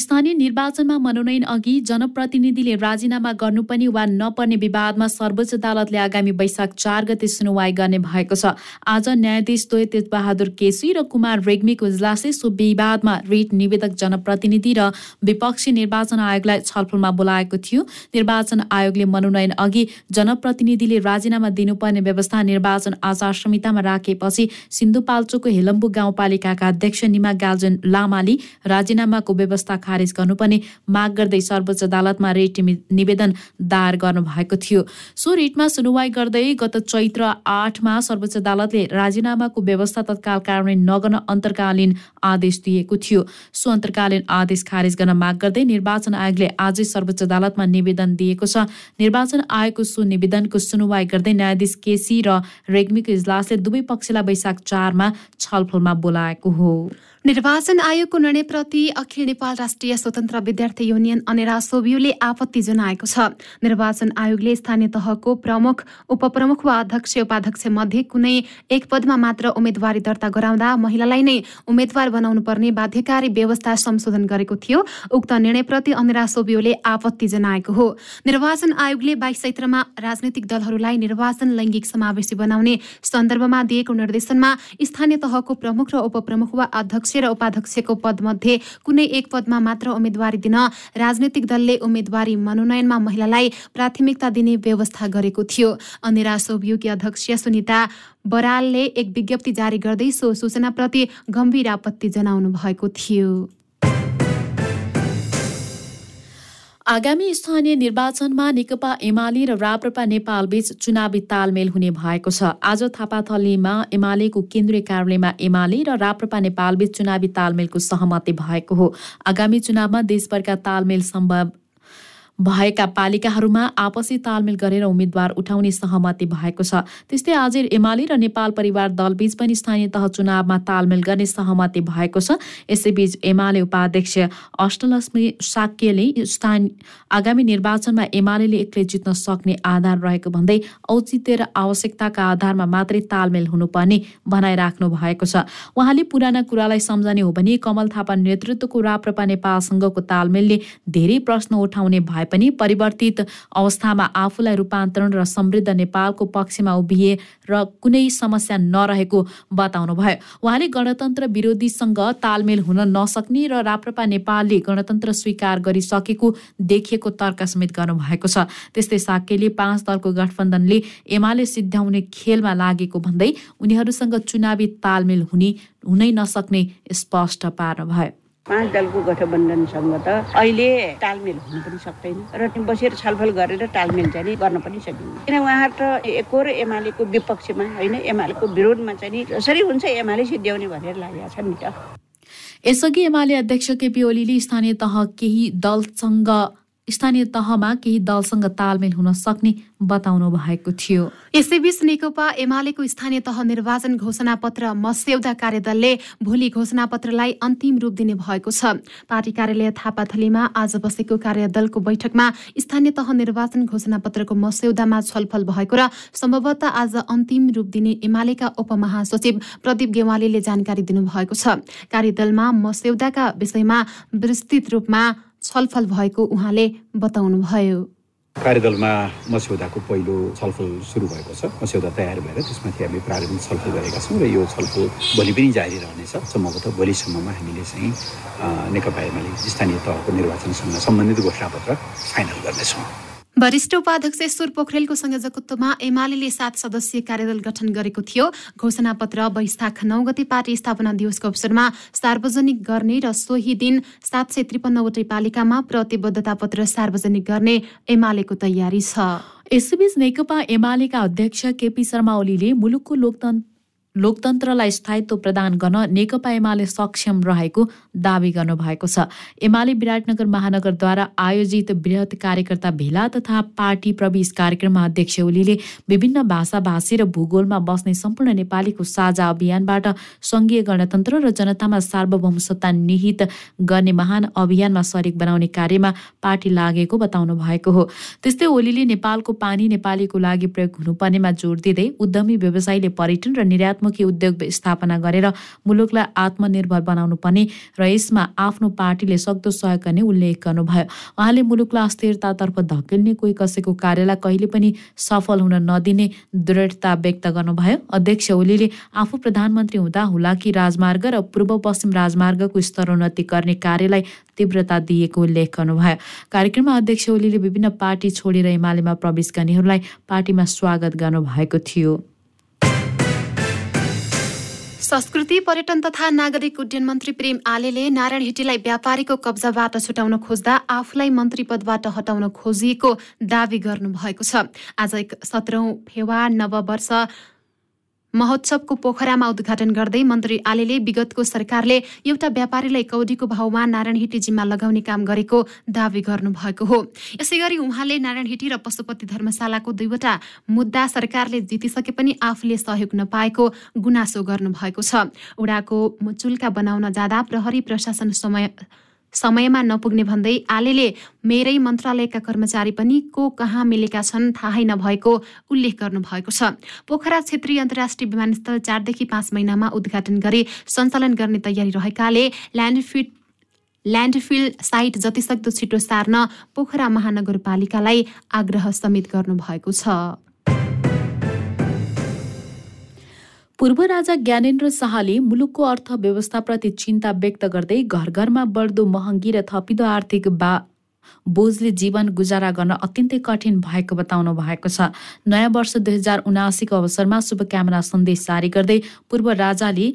स्थानीय निर्वाचनमा मनोनयन अघि जनप्रतिनिधिले राजीनामा गर्नुपर्ने वा नपर्ने विवादमा सर्वोच्च अदालतले आगामी वैशाख चार गते सुनवाई गर्ने भएको छ। आज न्यायाधीश द्वय तेजबहादुर केसी र कुमार रेग्मीको इजलासले सो विवादमा रिट निवेदक जनप्रतिनिधि र विपक्षी निर्वाचन आयोगलाई छलफलमा बोलाएको थियो। निर्वाचन आयोगले मनोनयन अघि जनप्रतिनिधिले राजीनामा दिनुपर्ने व्यवस्था निर्वाचन आचार संहितामा राखेपछि सिन्धुपाल्चोकको हेलम्बु गाउँपालिकाका अध्यक्ष निमा गाल्जन लामाले राजीनामाको व्यवस्था खारेज गर्नुपर्ने माग गर्दै सर्वोच्च अदालतमा रेट निवेदन दायर गर्नुभएको थियो। सो रिटमा सुनवाई गर्दै गत चैत्र आठमा सर्वोच्च अदालतले राजीनामाको व्यवस्था तत्काल कार्यान्वयन नगर्न अन्तर्कालीन आदेश दिएको थियो। सो अन्तर्कालीन आदेश खारेज गर्न माग गर्दै निर्वाचन आयोगले आजै सर्वोच्च अदालतमा निवेदन दिएको छ। निर्वाचन आयोगको सो निवेदनको सुनवाई गर्दै न्यायाधीश केसी र रेग्मीको इजलासले दुवै पक्षलाई वैशाख चारमा छलफलमा बोलाएको हो। निर्वाचन आयोगको निर्णयप्रति अखिल नेपाल राष्ट्रिय स्वतन्त्र विद्यार्थी युनियन अनेरा सोबियुले आपत्ति जनाएको छ। निर्वाचन आयोगले स्थानीय तहको प्रमुख उपप्रमुख वा अध्यक्ष उपाध्यक्ष मध्ये कुनै एक पदमा मात्र उम्मेद्वारी दर्ता गराउँदा महिलालाई नै उम्मेद्वार बनाउनु पर्ने बाध्यकारी व्यवस्था संशोधन गरेको थियो। उक्त निर्णयप्रति अनेरा सोबियोले आपत्ति जनाएको हो। निर्वाचन आयोगले बाइस चैत्रमा राजनैतिक दलहरूलाई निर्वाचन लैङ्गिक समावेशी बनाउने सन्दर्भमा दिएको निर्देशनमा स्थानीय तहको प्रमुख र उपप्रमुख वा अध्यक्ष अध्यक्ष र उपाध्यक्षको पदमध्ये कुनै एक पदमा मात्र उम्मेद्वारी दिन राजनैतिक दलले उम्मेद्वारी मनोनयनमा महिलालाई प्राथमिकता दिने व्यवस्था गरेको थियो। अनेरा सोभियुकी अध्यक्ष सुनिता बरालले एक विज्ञप्ति जारी गर्दै सो सूचनाप्रति गम्भीर आपत्ति जनाउनु भएको थियो। आगामी स्थानीय निर्वाचनमा नेकपा एमाले र राप्रपा नेपाल बीच चुनावी तालमेल हुने भएको छ। आज थापाथलीमा एमालेको केन्द्रीय कार्यालयमा एमाले र राप्रपा नेपाल बीच चुनावी तालमेलको सहमति भएको हो। आगामी चुनावमा देशभरका तालमेल सम्भव भएका पालिकाहरूमा आपसी तालमेल गरेर उम्मेद्वार उठाउने सहमति भएको छ। त्यस्तै आज एमाले र नेपाल परिवार दलबीच पनि स्थानीय तह चुनावमा तालमेल गर्ने सहमति भएको छ। यसैबीच एमाले उपाध्यक्ष अष्टलक्ष्मी साक्यले स्थान आगामी निर्वाचनमा एमाले एक्लै जित्न सक्ने आधार रहेको भन्दै औचित्य र आवश्यकताका आधारमा मात्रै तालमेल हुनुपर्ने भनाइराख्नु भएको छ। उहाँले पुराना कुरालाई सम्झने हो भने कमल थापा नेतृत्वको राप्रपा नेपालसँगको तालमेलले धेरै प्रश्न उठाउने भए पनि परिवर्तित अवस्थामा आफूलाई रूपान्तरण र समृद्ध नेपालको पक्षमा उभिए र कुनै समस्या नरहेको बताउनु भयो उहाँले गणतन्त्र विरोधीसँग तालमेल हुन नसक्ने र राप्रपा नेपालले गणतन्त्र स्वीकार गरिसकेको देखिएको तर्क समेत गर्नुभएको छ। त्यस्तै साकेले पाँच दलको गठबन्धनले एमाले सिद्ध्याउने खेलमा लागेको भन्दै उनीहरूसँग चुनावी तालमेल हुने हुनै नसक्ने स्पष्ट पार्नुभयो। पाँच दलको गठबन्धनसँग त अहिले तालमेल हुनु पनि सक्दैन। र बसेर छलफल गरेर तालमेल चाहिँ गर्न पनि सकिन्न। किन उहाँहरू त एकहोर एमालेको विपक्षमा होइन एमालेको विरोधमा चाहिँ जसरी हुन्छ एमाले सिद्ध्याउने भनेर लागेका छन् नि त। यसअघि एमाले अध्यक्ष केपी ओलीले स्थानीय तह केही दलसँग स्थानीय तहमा केही दलसँग तालमेल हुन सक्ने बताउनु भएको थियो। यसैबीच नेकपा एमालेको स्थानीय तह निर्वाचन घोषणा पत्र मस्यौदा कार्यदलले भोलि घोषणापत्रलाई अन्तिम रूप दिने भएको छ। पार्टी कार्यालय थापाथलीमा आज बसेको कार्यदलको बैठकमा स्थानीय तह निर्वाचन घोषणा पत्रको मस्यौदामा छलफल भएको र सम्भवतः आज अन्तिम रूप दिने एमालेका उपमहासचिव प्रदीप गेवालीले जानकारी दिनुभएको छ। कार्यदलमा मस्यौदाका विषयमा विस्तृत रूपमा छलफल भएको उहाँले बताउनुभयो। कार्यदलमा मस्यौदाको पहिलो छलफल सुरु भएको छ। मस्यौदा तयार भएर त्यसमाथि हामीले प्रारम्भिक छलफल गरेका छौँ र यो छलफल भोलि पनि जारी रहनेछ। सम्भवतः भोलिसम्ममा हामीले चाहिँ नेकपा एमाले स्थानीय तहको निर्वाचनसँग सम्बन्धित घोषणापत्र फाइनल गर्नेछौँ। वरिष्ठ उपाध्यक्ष ईश्वर पोखरेलको संयोजकत्वमा एमाले सात सदस्यीय कार्यदल गठन गरेको थियो। घोषणा पत्र वैशाख नौ गते पार्टी स्थापना दिवसको अवसरमा सार्वजनिक गर्ने र सोही दिन सात सय त्रिपन्नवटै पालिकामा प्रतिबद्धता पत्र सार्वजनिक गर्ने एमालेको तयारी छ। यसैबीच नेकपा एमालेका अध्यक्ष केपी शर्मा ओलीले मुलुकको लोकतन्त्र लोकतन्त्रलाई स्थायित्व प्रदान गर्न नेकपा एमाले सक्षम रहेको दावी गर्नुभएको छ। एमाले विराटनगर महानगरद्वारा आयोजित वृहत कार्यकर्ता भेला तथा पार्टी प्रवेश कार्यक्रममा अध्यक्ष ओलीले विभिन्न भाषा भाषी र भूगोलमा बस्ने सम्पूर्ण नेपालीको साझा अभियानबाट सङ्घीय गणतन्त्र र जनतामा सार्वभौम सत्ता निहित गर्ने महान अभियानमा सरिक बनाउने कार्यमा पार्टी लागेको बताउनु भएको हो। त्यस्तै ओलीले नेपालको पानी नेपालीको लागि प्रयोग हुनुपर्नेमा जोड दिँदै उद्यमी व्यवसायीले पर्यटन र निर्यात निर्यातमुखी उद्योग स्थापना गरेर मुलुकलाई आत्मनिर्भर बनाउनु पर्ने र यसमा आफ्नो पार्टीले सक्दो सहयोग गर्ने उल्लेख गर्नुभयो। उहाँले मुलुकलाई अस्थिरतातर्फ धकेल्ने कोही कसैको कार्यलाई कहिले पनि सफल हुन नदिने दृढता व्यक्त गर्नुभयो। अध्यक्ष ओलीले आफू प्रधानमन्त्री हुँदा हुलाकी राजमार्ग र पूर्व पश्चिम राजमार्गको स्तरोन्नति गर्ने कार्यलाई तीव्रता दिएको उल्लेख गर्नुभयो। कार्यक्रममा अध्यक्ष ओलीले विभिन्न पार्टी छोडेर एमालेमा प्रवेश गर्नेहरूलाई पार्टीमा स्वागत गर्नुभएको थियो। संस्कृति पर्यटन तथा नागरिक उड्डयन मन्त्री प्रेम आलेले नारायण हिटीलाई व्यापारीको कब्जाबाट छुटाउन खोज्दा आफूलाई मन्त्री पदबाट हटाउन खोजिएको दावी गर्नुभएको छ। आज एक सत्रौं फेवा नववर्ष महोत्सवको पोखरामा उद्घाटन गर्दै मन्त्री आलेले विगतको सरकारले एउटा व्यापारीलाई कौडीको भाउमा नारायण जिम्मा लगाउने काम गरेको दावी गर्नुभएको हो। यसै गरी उहाँले नारायण हिटी र पशुपति धर्मशालाको दुईवटा मुद्दा सरकारले जितिसके पनि आफूले सहयोग नपाएको गुनासो गर्नुभएको छ। उडाको चुल्का बनाउन जाँदा प्रहरी प्रशासन समय समयमा नपुग्ने भन्दै आलेले मेरै मन्त्रालयका कर्मचारी पनि को कहाँ मिलेका छन् थाहै नभएको उल्लेख गर्नुभएको छ। पोखरा क्षेत्रीय अन्तर्राष्ट्रिय विमानस्थल चारदेखि पाँच महिनामा उद्घाटन गरी सञ्चालन गर्ने तयारी रहेकाले ल्यान्डफिट ल्यान्डफिल साइट जतिसक्दो छिटो सार्न पोखरा महानगरपालिकालाई आग्रह समेत गर्नुभएको छ। पूर्व राजा ज्ञानेन्द्र शाहले मुलुकको अर्थव्यवस्थाप्रति चिन्ता व्यक्त गर्दै घर घरमा बढ्दो महँगी र थपिदो आर्थिक बा बोझले जीवन गुजारा गर्न अत्यन्तै कठिन भएको बताउनु भएको छ। नयाँ वर्ष दुई हजार उनासीको अवसरमा शुभकामना सन्देश जारी गर्दै पूर्व राजाले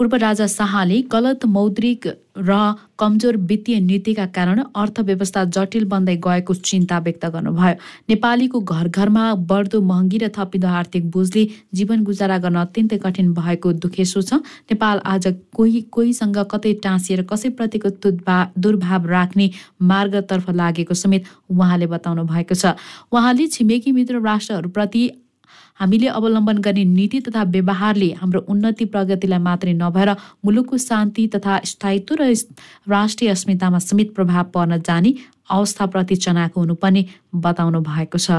पूर्व राजा शाहले गलत मौद्रिक र कमजोर वित्तीय नीतिका कारण अर्थव्यवस्था जटिल बन्दै गएको चिन्ता व्यक्त गर्नुभयो। नेपालीको घर घरमा बढ्दो महँगी र थपिँदो आर्थिक बोझले जीवन गुजारा गर्न अत्यन्तै कठिन भएको दुखेसो छ। नेपाल आज कोही कोहीसँग कतै टाँसिएर कसैप्रतिको दुर्भाव राख्ने मार्गतर्फ लागेको समेत उहाँले बताउनु भएको छ। उहाँले छिमेकी मित्र राष्ट्रहरूप्रति हामीले अवलम्बन गर्ने नीति तथा व्यवहारले हाम्रो उन्नति प्रगतिलाई मात्रै नभएर मुलुकको शान्ति तथा स्थायित्व र राष्ट्रिय अस्मितामा समेत प्रभाव पर्न जाने अवस्थाप्रति चनाको हुनुपर्ने बताउनु भएको छ।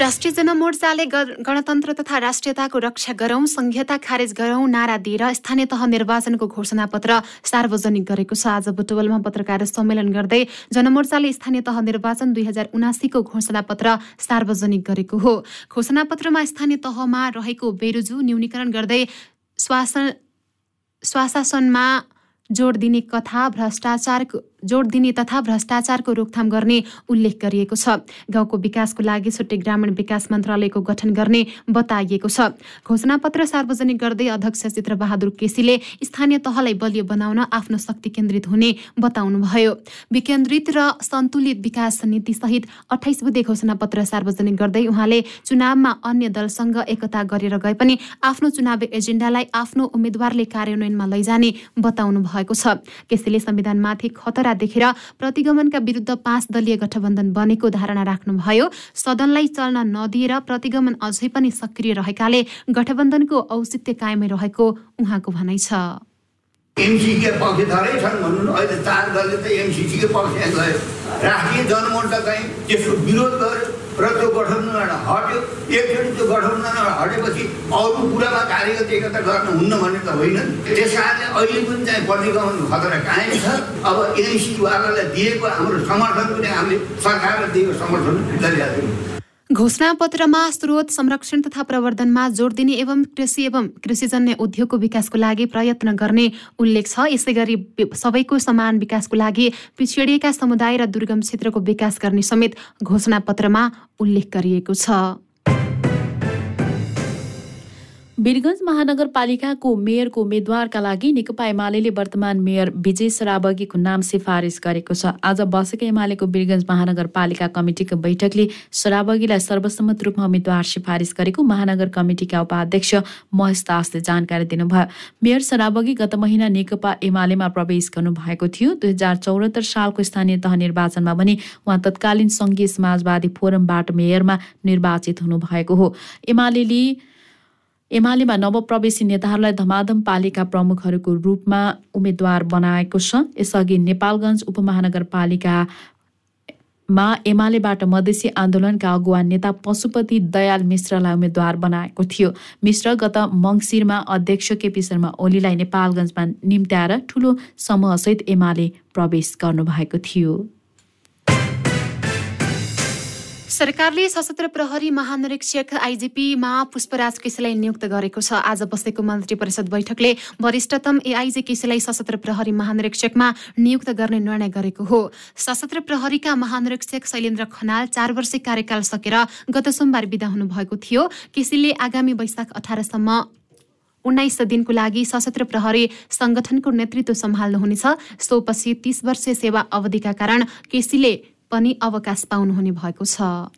राष्ट्रिय जनमोर्चाले गणतन्त्र तथा राष्ट्रियताको रक्षा गरौं संघीयता खारेज गरौं नारा दिएर स्थानीय तह निर्वाचनको घोषणापत्र सार्वजनिक गरेको छ। आज बुटवलमा पत्रकार सम्मेलन गर्दै जनमोर्चाले स्थानीय तह निर्वाचन दुई हजार उनासीको घोषणापत्र सार्वजनिक गरेको हो। घोषणापत्रमा स्थानीय तहमा रहेको बेरोजु न्यूनीकरण गर्दै स्वासन स्वाशासनमा जोड दिने कथा भ्रष्टाचारको जोड दिने तथा भ्रष्टाचारको रोकथाम गर्ने उल्लेख गरिएको छ। गाउँको विकासको लागि छुट्टै ग्रामीण विकास मन्त्रालयको गठन गर्ने बताइएको छ। घोषणापत्र सार्वजनिक गर्दै अध्यक्ष चित्रबहादुर केसीले स्थानीय तहलाई बलियो बनाउन आफ्नो शक्ति केन्द्रित हुने बताउनुभयो। विकेन्द्रित र सन्तुलित विकास नीति सहित अठाइस बुधे घोषणापत्र सार्वजनिक गर्दै उहाँले चुनावमा अन्य दलसँग एकता गरेर गए पनि आफ्नो चुनावी एजेन्डालाई आफ्नो उम्मेद्वारले कार्यान्वयनमा लैजाने बताउनु भएको छ। केसीले संविधानमाथि खतरा कुरा देखेर प्रतिगमनका विरुद्ध पाँच दलीय गठबन्धन बनेको धारणा राख्नुभयो। सदनलाई चल्न नदिएर प्रतिगमन अझै पनि सक्रिय रहेकाले गठबन्धनको औचित्य कायमै रहेको उहाँको भनाइ छ। एमसिसीका पक्षधरै छन् भन्नु अहिले चार दलले त एमसिसीकै पक्ष गयो राष्ट्रिय जनमोर्चा चाहिँ त्यसको विरोध गर्यो। र त्यो गठबन्धनबाट हट्यो। एकचोटि त्यो गठबन्धनबाट हटेपछि अरू कुरामा कार्यगत एकता गर्न हुन्न भन्ने त होइन। त्यस कारणले अहिले पनि चाहिँ प्रतिगमनको खतरा कायम छ। अब एनसिवालालाई दिएको हाम्रो समर्थन पनि हामीले सरकारलाई दिएको समर्थन गरिरहेको घोषणापत्रमा स्रोत संरक्षण तथा प्रवर्धनमा जोड दिने एवं कृषि एवं कृषिजन्य उद्योगको विकासको लागि प्रयत्न गर्ने उल्लेख छ। यसै गरी सबैको समान विकासको लागि पिछडिएका समुदाय र दुर्गम क्षेत्रको विकास गर्ने समेत घोषणापत्रमा उल्लेख गरिएको छ। वीरगञ्ज महानगरपालिकाको मेयरको उम्मेद्वारका लागि नेकपा एमाले वर्तमान मेयर विजय सराबगीको नाम सिफारिस गरेको छ। आज बसेको एमालेको वीरगञ्ज महानगरपालिका कमिटिको बैठकले सराबगीलाई सर्वसम्मत रूपमा उम्मेद्वार सिफारिस गरेको महानगर कमिटिका उपाध्यक्ष महेश दासले जानकारी दिनुभयो। मेयर सराबगी गत महिना नेकपा एमालेमा प्रवेश गर्नुभएको थियो। दुई हजार चौरात्तर सालको स्थानीय तह निर्वाचनमा भने उहाँ तत्कालीन सङ्घीय समाजवादी फोरमबाट मेयरमा निर्वाचित हुनुभएको हो। एमाले एमालेमा नवप्रवेशी नेताहरूलाई धमाधम पालिका प्रमुखहरूको रूपमा उम्मेद्वार बनाएको छ। यसअघि नेपालगञ्ज उपमहानगरपालिका मा एमालेबाट मधेसी आन्दोलनका अगुवा नेता पशुपति दयाल मिश्रलाई उम्मेद्वार बनाएको थियो। मिश्र गत मङ्सिरमा अध्यक्ष केपी शर्मा ओलीलाई नेपालगञ्जमा निम्त्याएर ठूलो समूहसहित एमाले प्रवेश गर्नुभएको थियो। सरकारले सशस्त्र प्रहरी महानिरीक्षक आइजिपीमा पुष्पराज केसीलाई नियुक्त गरेको छ। आज बसेको मन्त्री परिषद बैठकले वरिष्ठतम एआइजी केसीलाई सशस्त्र प्रहरी महानिरीक्षकमा नियुक्त गर्ने निर्णय गरेको हो। सशस्त्र प्रहरीका महानिरीक्षक शैलेन्द्र खनाल चार वर्ष कार्यकाल सकेर गत सोमबार विदा हुनुभएको थियो। केसीले आगामी वैशाख अठारसम्म उन्नाइस दिनको लागि सशस्त्र प्रहरी संगठनको नेतृत्व सम्हाल्नुहुनेछ। सोपछि तीस वर्ष सेवा अवधिका कारण केसीले पनि अवकाश पाउनुहुने भएको छ।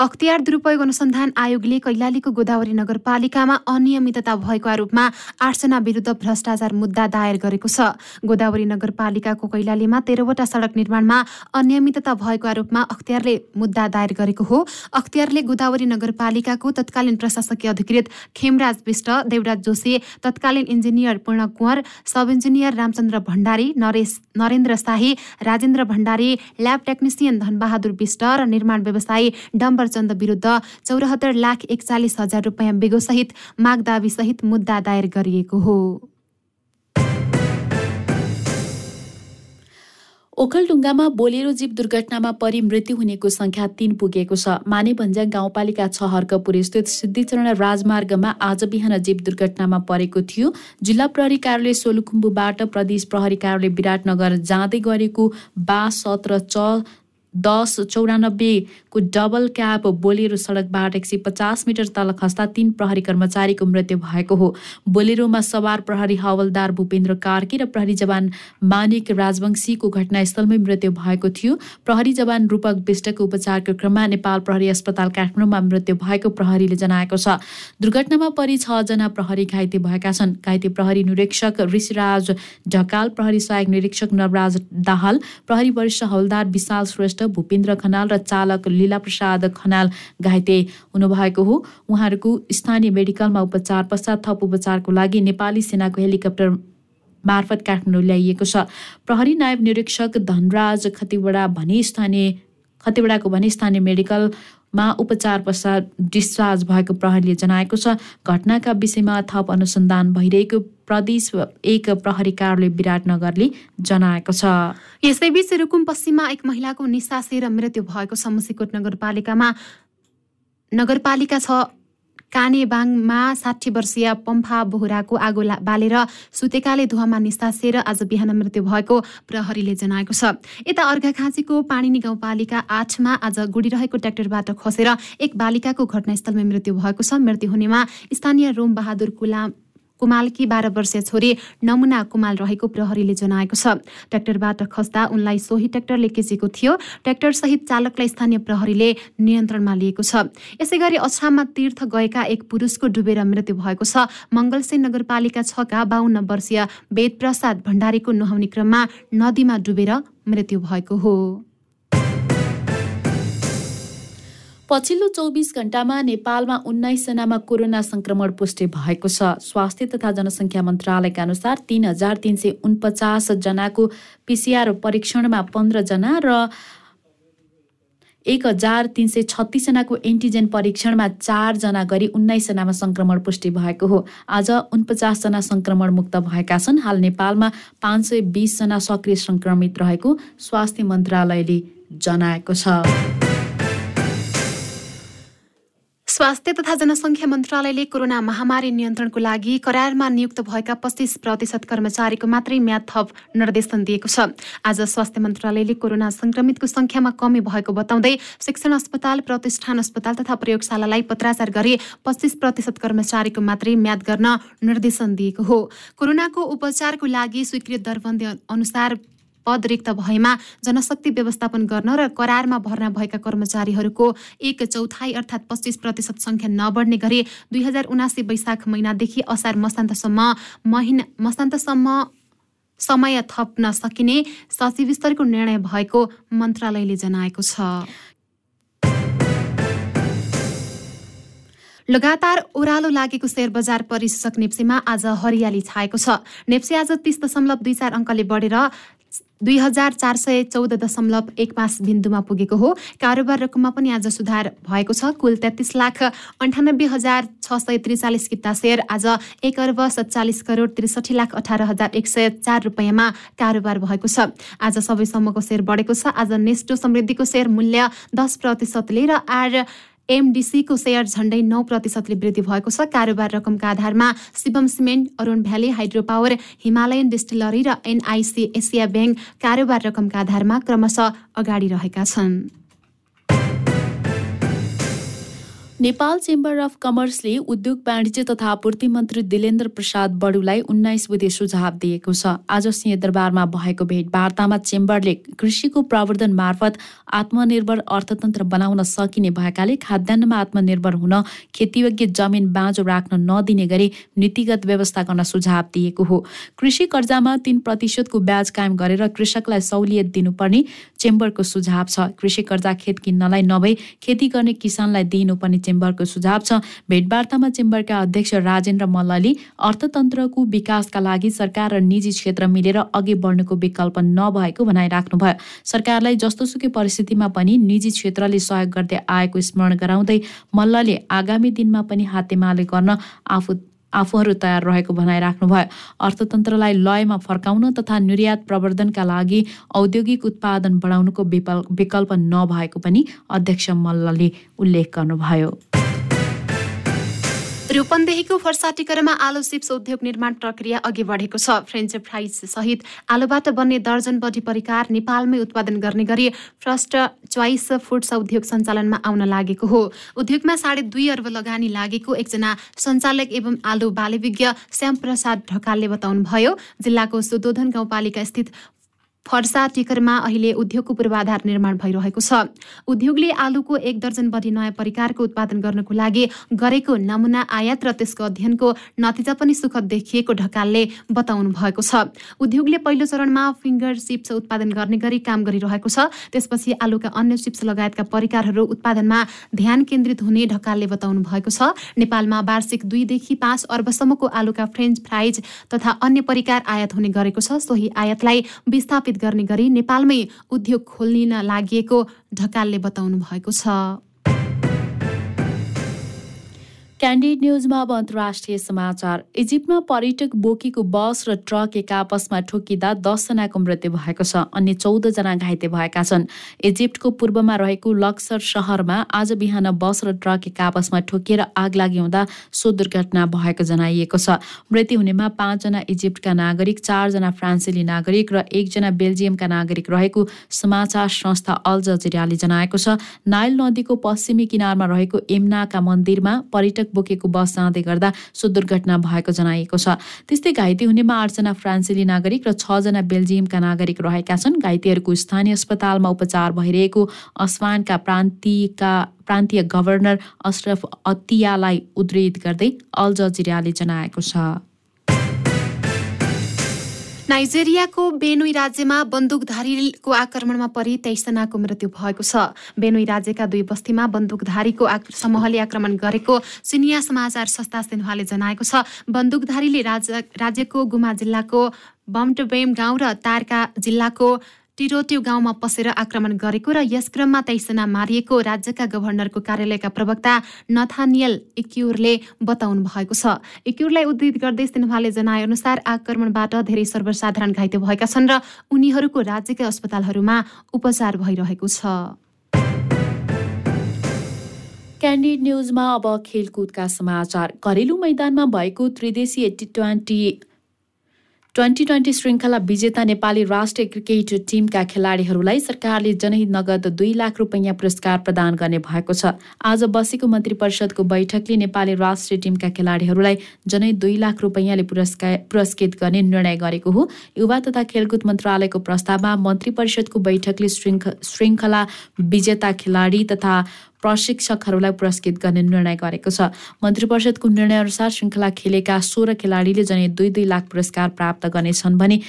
अख्तियार दुरुपयोग अनुसन्धान आयोगले कैलालीको गोदावरी नगरपालिकामा अनियमितता भएको आरोपमा आठजना विरुद्ध भ्रष्टाचार मुद्दा दायर गरेको छ। गोदावरी नगरपालिकाको कैलालीमा तेह्रवटा सडक निर्माणमा अनियमितता भएको आरोपमा अख्तियारले मुद्दा दायर गरेको हो। अख्तियारले गोदावरी नगरपालिकाको तत्कालीन प्रशासकीय अधिकृत खेमराज विष्ट देवराज जोशी तत्कालीन engineer Purna Kunwar sub engineer Ramchandra Bhandari Naresh Narendra Shahi Rajendra Bhandari lab technician Dhanbahadur Bista र निर्माण व्यवसायी डम्बर चन्द विरुद्ध चौरात्तर लाख एकचालिस हजार रुपियाँ बेगोसहित माग सहित मुद्दा दायर गरिएको हो। ओखलढुङ्गामा बोलेरो जीव दुर्घटनामा परि मृत्यु हुनेको संख्या तीन पुगेको छ। मानेभन्ज्याङ गाउँपालिका छ हर्कपुर स्थित सिद्धिचरण राजमार्गमा आज बिहान जीव दुर्घटनामा परेको थियो। जिल्ला प्रहरी कार्यालय सोलुखुम्बुबाट प्रदेश प्रहरी कार्यालय विराटनगर जाँदै गरेको बा सत्र च दस चौरानब्बेको डबल क्याब बोलेरो सडकबाट एक सय पचास मिटर तल खस्दा तीन प्रहरी कर्मचारीको मृत्यु भएको हो। बोलेरोमा सवार प्रहरी हवलदार भूपेन्द्र कार्की र प्रहरी जवान मानिक राजवंशीको घटनास्थलमै मृत्यु भएको थियो। प्रहरी जवान रूपक विष्टको उपचारको क्रममा नेपाल प्रहरी अस्पताल काठमाडौँमा मृत्यु भएको प्रहरीले जनाएको छ। दुर्घटनामा परि छजना प्रहरी घाइते भएका छन्। घाइते प्रहरी निरीक्षक ऋषिराज ढकाल प्रहरी सहायक निरीक्षक नवराज दाहाल प्रहरी वरिष्ठ हवलदार विशाल श्रेष्ठ भूपेन्द्र खनाल र चालक लीला प्रसाद खनाल घाइते हुनुभएको हो। उहाँहरूको स्थानीय मेडिकलमा उपचार पश्चात थप उपचारको लागि नेपाली सेनाको हेलिकप्टर मार्फत काठमाडौँ ल्याइएको छ। प्रहरी नायब निरीक्षक धनराज खतिवडा भने स्थानीय खतिवडाको भने स्थानीय मेडिकलमा उपचार पश्चात डिस्चार्ज भएको प्रहरीले जनाएको छ। घटनाका विषयमा थप अनुसन्धान भइरहेको प्रदेश एक प्रहरी कार्यालय विराटनगरले जनाएको छ। यसैबीच रुकुम पश्चिममा एक महिलाको निसासेर मृत्यु भएको छ नगरपालिकामा नगरपालिका छ। कानेबाङमा साठी वर्षीय पम्फा बोहराको आगो बालेर सुतेकाले धुवामा निस्तासेर आज बिहान मृत्यु भएको प्रहरीले जनाएको छ। यता अर्घाखाँचीको पाणिनी गाउँपालिका आठमा आज गुडिरहेको ट्र्याक्टरबाट खसेर एक बालिकाको घटनास्थलमा मृत्यु भएको छ। मृत्यु हुनेमा स्थानीय रोम बहादुर कुलाम कुमालकी बाह्र वर्षीय छोरी नमुना कुमाल रहेको प्रहरीले जनाएको छ। ट्र्याक्टरबाट खस्दा उनलाई सोही ट्र्याक्टरले किचेको थियो। ट्र्याक्टरसहित चालकलाई स्थानीय प्रहरीले नियन्त्रणमा लिएको छ। यसै गरी अछाममा तीर्थ गएका एक पुरुषको डुबेर मृत्यु भएको छ। मङ्गलसेन नगरपालिका छका बाहन्न वर्षीय वेदप्रसाद भण्डारीको नुहाउने क्रममा नदीमा डुबेर मृत्यु भएको हो। पछिल्लो चौबिस घण्टामा नेपालमा उन्नाइसजनामा कोरोना संक्रमण पुष्टि भएको छ। स्वास्थ्य तथा जनसङ्ख्या मन्त्रालयका अनुसार तिन हजार तिन सय उनपचास जनाको पिसिआर परीक्षणमा पन्ध्रजना र एक हजार तिन सय छत्तिसजनाको एन्टिजेन परीक्षणमा चारजना गरी उन्नाइसजनामा सङ्क्रमण पुष्टि भएको हो। आज उनपचासजना सङ्क्रमण मुक्त भएका छन्। हाल नेपालमा पाँच सय बिसजना सक्रिय सङ्क्रमित रहेको स्वास्थ्य मन्त्रालयले जनाएको छ। स्वास्थ्य तथा जनसङ्ख्या मन्त्रालयले कोरोना महामारी नियन्त्रणको लागि करारमा नियुक्त भएका पच्चिस प्रतिशत कर्मचारीको मात्रै म्याद थप निर्देशन दिएको छ। आज स्वास्थ्य मन्त्रालयले कोरोना संक्रमितको संख्यामा कमी भएको बताउँदै शिक्षण अस्पताल प्रतिष्ठान अस्पताल तथा प्रयोगशालालाई पत्राचार गरी पच्चिस प्रतिशत कर्मचारीको मात्रै म्याद गर्न निर्देशन दिएको हो। कोरोनाको उपचारको लागि स्वीकृत दरबन्दी अनुसार पद रिक्त भएमा जनशक्ति व्यवस्थापन गर्न र करारमा भर्ना भएका कर्मचारीहरूको एक चौथाइ अर्थात् पच्चिस प्रतिशत सङ्ख्या नबढ्ने गरी दुई हजार उनासी वैशाख महिनादेखि असार मसान्तसम्म महिना मसान्तसम्म समय थप्न सकिने सचिव स्तरको निर्णय भएको मन्त्रालयले जनाएको छ। लगातार ओह्रालो लागेको सेयर बजार परिसूचक नेप्सीमा आज हरियाली छाएको छ। नेप्सी आज तिस दशमलव दुई चार अङ्कले बढेर दुई हजार चार सय चौध दशमलव एक पाँच बिन्दुमा पुगेको हो। कारोबार रकममा पनि आज सुधार भएको छ। कुल तेत्तिस लाख अन्ठानब्बे हजार छ सय त्रिचालिस किता सेयर आज एक अर्ब सत्तालिस करोड त्रिसठी लाख अठार हजार एक सय चार रुपियाँमा कारोबार भएको छ। आज सबैसम्मको सेयर बढेको छ। आज नेस्टो समृद्धिको सेयर मूल्य दस प्रतिशतले र आर एमडिसीको सेयर झण्डै नौ प्रतिशतले वृद्धि भएको छ। कारोबार रकमका आधारमा Shivam cement Arun valley hydro power Himalayan distillery र एनआइसी एसिया ब्याङ्क कारोबार रकमका आधारमा क्रमशः अगाडि रहेका छन्। नेपाल चेम्बर अफ कमर्सले उद्योग वाणिज्य तथा आपूर्ति मन्त्री दिलेन्द्र प्रसाद बडुलाई उन्नाइस बुधे सुझाव दिएको छ। आज सिंहदरबारमा भएको भेटवार्तामा चेम्बरले कृषिको प्रवर्धन मार्फत आत्मनिर्भर अर्थतन्त्र बनाउन सकिने भएकाले खाद्यान्नमा आत्मनिर्भर हुन खेतीयोग्य जमिन बाँझो राख्न नदिने गरी नीतिगत व्यवस्था गर्न सुझाव दिएको हो। कृषि कर्जामा तीन प्रतिशतको ब्याज कायम गरेर कृषकलाई सहुलियत दिनुपर्ने चेम्बरको सुझाव छ। कृषि कर्जा खेत किन्नलाई नभई खेती गर्ने किसानलाई दिनुपर्ने चेम्बरको सुझाव छ। भेटवार्तामा चेम्बरका अध्यक्ष राजेन्द्र मल्लले अर्थतन्त्रको विकासका लागि सरकार र निजी क्षेत्र मिलेर अघि बढ्नुको विकल्प नभएको भनाइराख्नुभयो। सरकारलाई जस्तोसुकै परिस्थितिमा पनि निजी क्षेत्रले सहयोग गर्दै आएको स्मरण गराउँदै मल्लले आगामी दिनमा पनि हातेमाले गर्न आफू आफूहरू तयार रहेको भनाइराख्नुभयो अर्थतन्त्रलाई लयमा फर्काउन तथा निर्यात प्रवर्धनका लागि औद्योगिक उत्पादन बढाउनुको विकल्प नभएको पनि अध्यक्ष मल्लले उल्लेख गर्नुभयो। रूपन्देहीको फर्साटिकरमा आलु चिप्स उद्योग निर्माण प्रक्रिया अघि बढेको छ। फ्रेन्च फ्राइज सहित आलुबाट बन्ने दर्जन बढी परिकार नेपालमै उत्पादन गर्ने गरी फर्स्ट चोइस फुड्स उद्योग सञ्चालनमा आउन लागेको हो। उद्योगमा साढे दुई अर्ब लगानी लागेको एकजना सञ्चालक एवं आलु बालविज्ञ श्यामप्रसाद ढकालले बताउनुभयो जिल्लाको सुदोधन गाउँपालिका स्थित फर्सा टिकरमा अहिले उद्योगको पूर्वाधार निर्माण भइरहेको छ। उद्योगले आलुको एक दर्जन बढी नयाँ परिकारको उत्पादन गर्नको लागि गरेको नमुना आयात र त्यसको अध्ययनको नतिजा पनि सुखद देखिएको ढकालले बताउनु भएको छ। उद्योगले पहिलो चरणमा फिङ्गर चिप्स उत्पादन गर्ने गरी काम गरिरहेको छ। त्यसपछि आलुका अन्य चिप्स लगायतका परिकारहरू उत्पादनमा ध्यान केन्द्रित हुने ढकालले बताउनु भएको छ। नेपालमा वार्षिक दुईदेखि पाँच अर्बसम्मको आलुका फ्रेन्च फ्राइज तथा अन्य परिकार आयात हुने गरेको छ। सोही आयातलाई विस्थापित गर्ने गरी नेपालमै उद्योग खोल्न लागि ढकालले बताउनु भएको छ। क्यान्डिड न्युजमा अब अन्तर्राष्ट्रिय समाचार। इजिप्टमा पर्यटक बोकेको बस र ट्रक एक आपसमा ठोकिँदा दसजनाको मृत्यु भएको छ। अन्य चौधजना घाइते भएका छन्। इजिप्टको पूर्वमा रहेको लक्सर सहरमा आज बिहान बस र ट्रक एक आपसमा ठोकिएर आग लागि हुँदा सो दुर्घटना भएको जनाइएको छ। मृत्यु हुनेमा पाँचजना इजिप्टका नागरिक चारजना फ्रान्सेली नागरिक र एकजना बेल्जियमका नागरिक रहेको समाचार संस्था अल जजिराले जनाएको छ। नाइल नदीको पश्चिमी किनारमा रहेको एम्नाका मन्दिरमा पर्यटक बोकेको बस जाँदै गर्दा सो दुर्घटना भएको जनाइएको छ। त्यस्तै घाइते हुनेमा आठजना फ्रान्सेली नागरिक र छजना बेल्जियमका नागरिक रहेका छन्। घाइतेहरूको स्थानीय अस्पतालमा उपचार भइरहेको अस्वानका प्रान्तीयका प्रान्तीय गभर्नर अशरफ अतियालाई उद्धित गर्दै अल जजिराले जनाएको छ। नाइजेरियाको बेनुई राज्यमा बन्दुकधारीको आक्रमणमा परि तेइसजनाको मृत्यु भएको छ। बेनुई राज्यका दुई बस्तीमा बन्दुकधारीको समूहले आक्रमण गरेको चिनिया समाचार संस्था सिन्हाले जनाएको छ। बन्दुकधारीले राज्यको गुमा जिल्लाको बम्टबेम गाउँ र तारका जिल्लाको टिरोट्यु गाउँमा पसेर आक्रमण गरेको र यस क्रममा तेइसजना मारिएको राज्यका गभर्नरको कार्यालयका प्रवक्ता नथानियल इक्युरले बताउनु भएको छ। इक्युरलाई उद्धित गर्दै सिन्हाले जनाएअनुसार आक्रमणबाट धेरै सर्वसाधारण घाइते भएका छन् र उनीहरूको राज्यका अस्पतालहरूमा उपचार भइरहेको छ। क्यान्डिड न्युजमा अब खेलकुदका समाचार। घरेलु मैदानमा भएको त्रिदेशीय टी ट्वेन्टी ट्वेन्टी ट्वेन्टी श्रृङ्खला विजेता नेपाली राष्ट्रिय क्रिकेट टिमका खेलाडीहरूलाई सरकारले जनहित नगद दुई लाख रुपियाँ पुरस्कार प्रदान गर्ने भएको छ। आज बसेको मन्त्री परिषदको बैठकले नेपाली राष्ट्रिय टिमका खेलाडीहरूलाई जनहित दुई लाख रुपियाँले पुरस्कार पुरस्कृत गर्ने निर्णय गरेको हो। युवा तथा खेलकुद मन्त्रालयको प्रस्तावमा मन्त्री परिषदको बैठकले श्रृङ्खला विजेता खेलाडी तथा प्रशिक्षकहरूलाई पुरस्कृत गर्ने निर्णय गरेको छ। मन्त्री परिषदको निर्णयअनुसार श्रृङ्खला खेलेका सोह्र खेलाडीले जने दुई दुई लाख पुरस्कार प्राप्त गर्नेछन् भने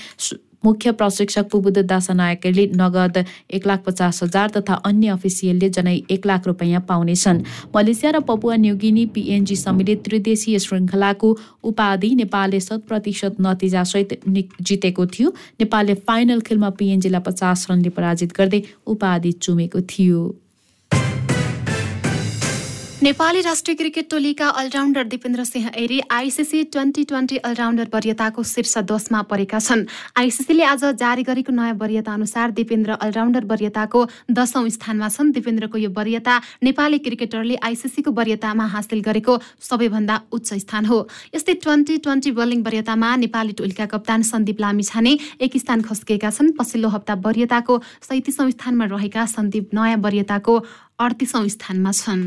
मुख्य प्रशिक्षक पुबुद दासनायकले नगद एक लाख पचास हजार तथा अन्य अफिसियलले जनै एक लाख रुपियाँ पाउनेछन्। मलेसिया र पपुवा न्युगिनी पिएनजी सम्मिलित त्रिदेशीय श्रृङ्खलाको उपाधि नेपालले शत प्रतिशत नतिजासहित जितेको थियो। नेपालले फाइनल खेलमा पिएनजीलाई पचास रनले पराजित गर्दै उपाधि चुमेको थियो। नेपाली राष्ट्रिय क्रिकेट टोलीका allrounder Dipendra Singh Airee ICC twenty twenty allrounder वरियताको शीर्ष दशमा परेका छन्। आइसिसीले आज जारी गरेको नयाँ वरियता अनुसार दिपेन्द्र अलराउन्डर वरियताको दशौं स्थानमा छन्। दिपेन्द्रको यो वरियता नेपाली क्रिकेटरले आइसिसीको वरियतामा हासिल गरेको सबैभन्दा उच्च स्थान हो। यस्तै ट्वेन्टी ट्वेन्टी बोलिङ वरियतामा नेपाली टोलीका कप्तान सन्दीप लामिछाने एक स्थान खस्किएका छन्। पछिल्लो हप्ता वरियताको सैतिसौँ स्थानमा रहेका सन्दीप नयाँ वरियताको अडतिसौँ स्थानमा छन्।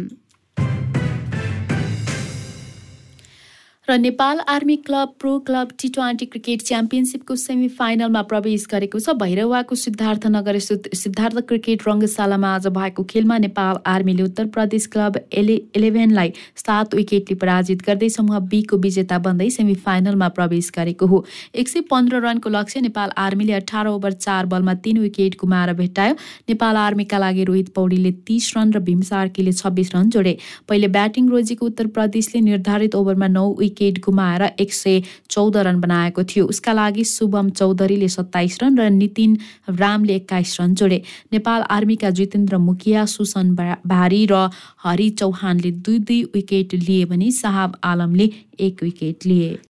र Nepal army club pro club T twenty cricket च्याम्पियनसिपको semi फाइनलमा प्रवेश गरेको छ। भैरवाको सिद्धार्थनगर सिद्धार्थ क्रिकेट रङ्गशालामा आज भएको खेलमा नेपाल आर्मीले उत्तर प्रदेश क्लब एले इलेभेनलाई सात विकेटले पराजित गर्दै समूह बीको विजेता बन्दै सेमी फाइनलमा प्रवेश गरेको हो। एक सय पन्ध्र रनको लक्ष्य नेपाल आर्मीले अठार ओभर चार बलमा तीन विकेट गुमाएर भेट्टायो। नेपाल आर्मीका लागि रोहित पौडीले तीस रन र भीम सार्कीले छब्बिस रन जोडे। पहिले ब्याटिङ रोजेको उत्तर प्रदेशले निर्धारित ओभरमा नौ विकेट गुमाएर एक सय चौध रन बनाएको थियो। उसका लागि शुभम चौधरीले सत्ताइस रन र नितिन रामले एक्काइस रन जोडे। नेपाल आर्मीका जितेन्द्र मुखिया सुसन भारी र हरि चौहानले दुई दुई विकेट लिए भने साहब आलमले एक विकेट लिए।